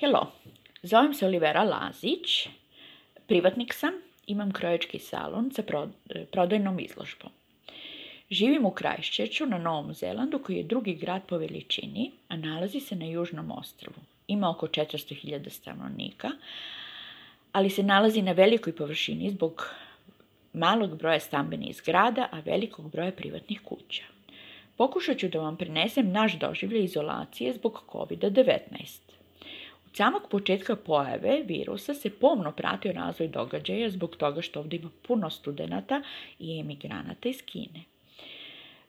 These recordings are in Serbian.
Hello, zovem se Olivera Lazić, privatnik sam, imam krojački salon sa prodajnom izložbom. Živim u Krajšćeću na Novom Zelandu koji je drugi grad po veličini, a nalazi se na Južnom ostrvu. Ima oko 400.000 stanovnika, ali se nalazi na velikoj površini zbog malog broja stambenih zgrada, a velikog broja privatnih kuća. Pokušat ću da vam prenesem naš doživlje izolacije zbog COVID-19 samog početka pojave virusa se pomno pratio razvoj događaja zbog toga što ovdje ima puno studenata i emigranata iz Kine.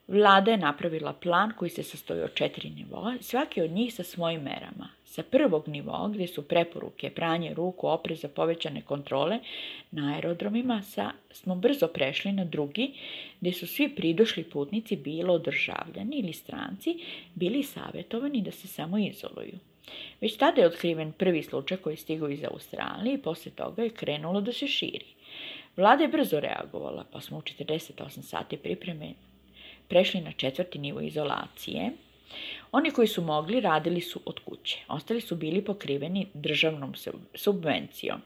Vlada je napravila plan koji se sastoji od četiri nivoa, svaki od njih sa svojim merama. Sa prvog nivoa gdje su preporuke, pranje ruku, za povećane kontrole na aerodromima sa, smo brzo prešli na drugi gdje su svi pridošli putnici bilo državljani ili stranci bili savjetovani da se samo izoluju. Već tada je otkriven prvi slučaj koji je stigao iz Australije i poslije toga je krenulo da se širi. Vlada je brzo reagovala, pa smo u 48 sati pripreme prešli na četvrti nivo izolacije. Oni koji su mogli radili su od kuće. Ostali su bili pokriveni državnom subvencijom.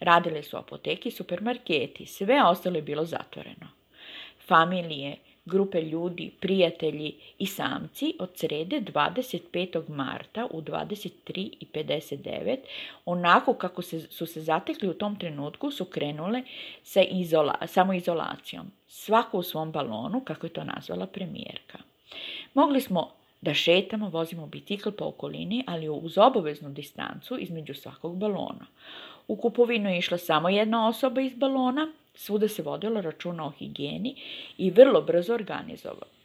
Radili su apoteki supermarketi. Sve ostalo je bilo zatvoreno. Familije grupe ljudi, prijatelji i samci od srede 25. marta u 23.59, onako kako su se zatekli u tom trenutku, su krenule sa samoizolacijom. Svako u svom balonu, kako je to nazvala premijerka. Mogli smo da šetamo, vozimo bicikl po okolini, ali uz obaveznu distancu između svakog balona. U kupovinu je išla samo jedna osoba iz balona, Svuda se vodilo računa o higijeni i vrlo brzo organizovano.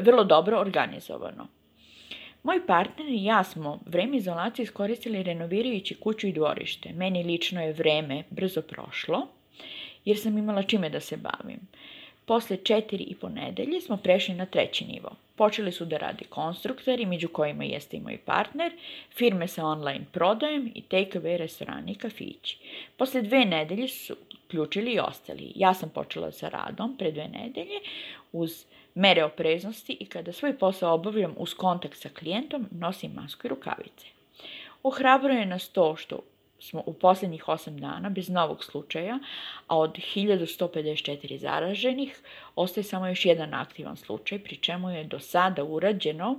Vrlo dobro organizovano. Moj partner i ja smo vreme izolacije iskoristili renovirajući kuću i dvorište. Meni lično je vreme brzo prošlo jer sam imala čime da se bavim. Poslije četiri i ponedelje smo prešli na treći nivo. Počeli su da radi konstruktori, među kojima jeste i moj partner, firme sa online prodajem i take-away restorani i kafići. Poslije dve nedelje su uključili i ostali. Ja sam počela sa radom pre dve nedelje uz mere opreznosti i kada svoj posao obavljam uz kontakt sa klijentom, nosim masku i rukavice. Ohrabruje nas to što smo u posljednjih 8 dana bez novog slučaja, a od 1154 zaraženih ostaje samo još jedan aktivan slučaj, pri čemu je do sada urađeno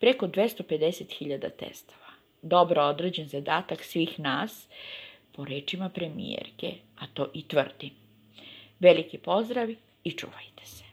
preko 250.000 testova. Dobro određen zadatak svih nas po rečima premijerke, a to i tvrdi. Veliki pozdrav i čuvajte se.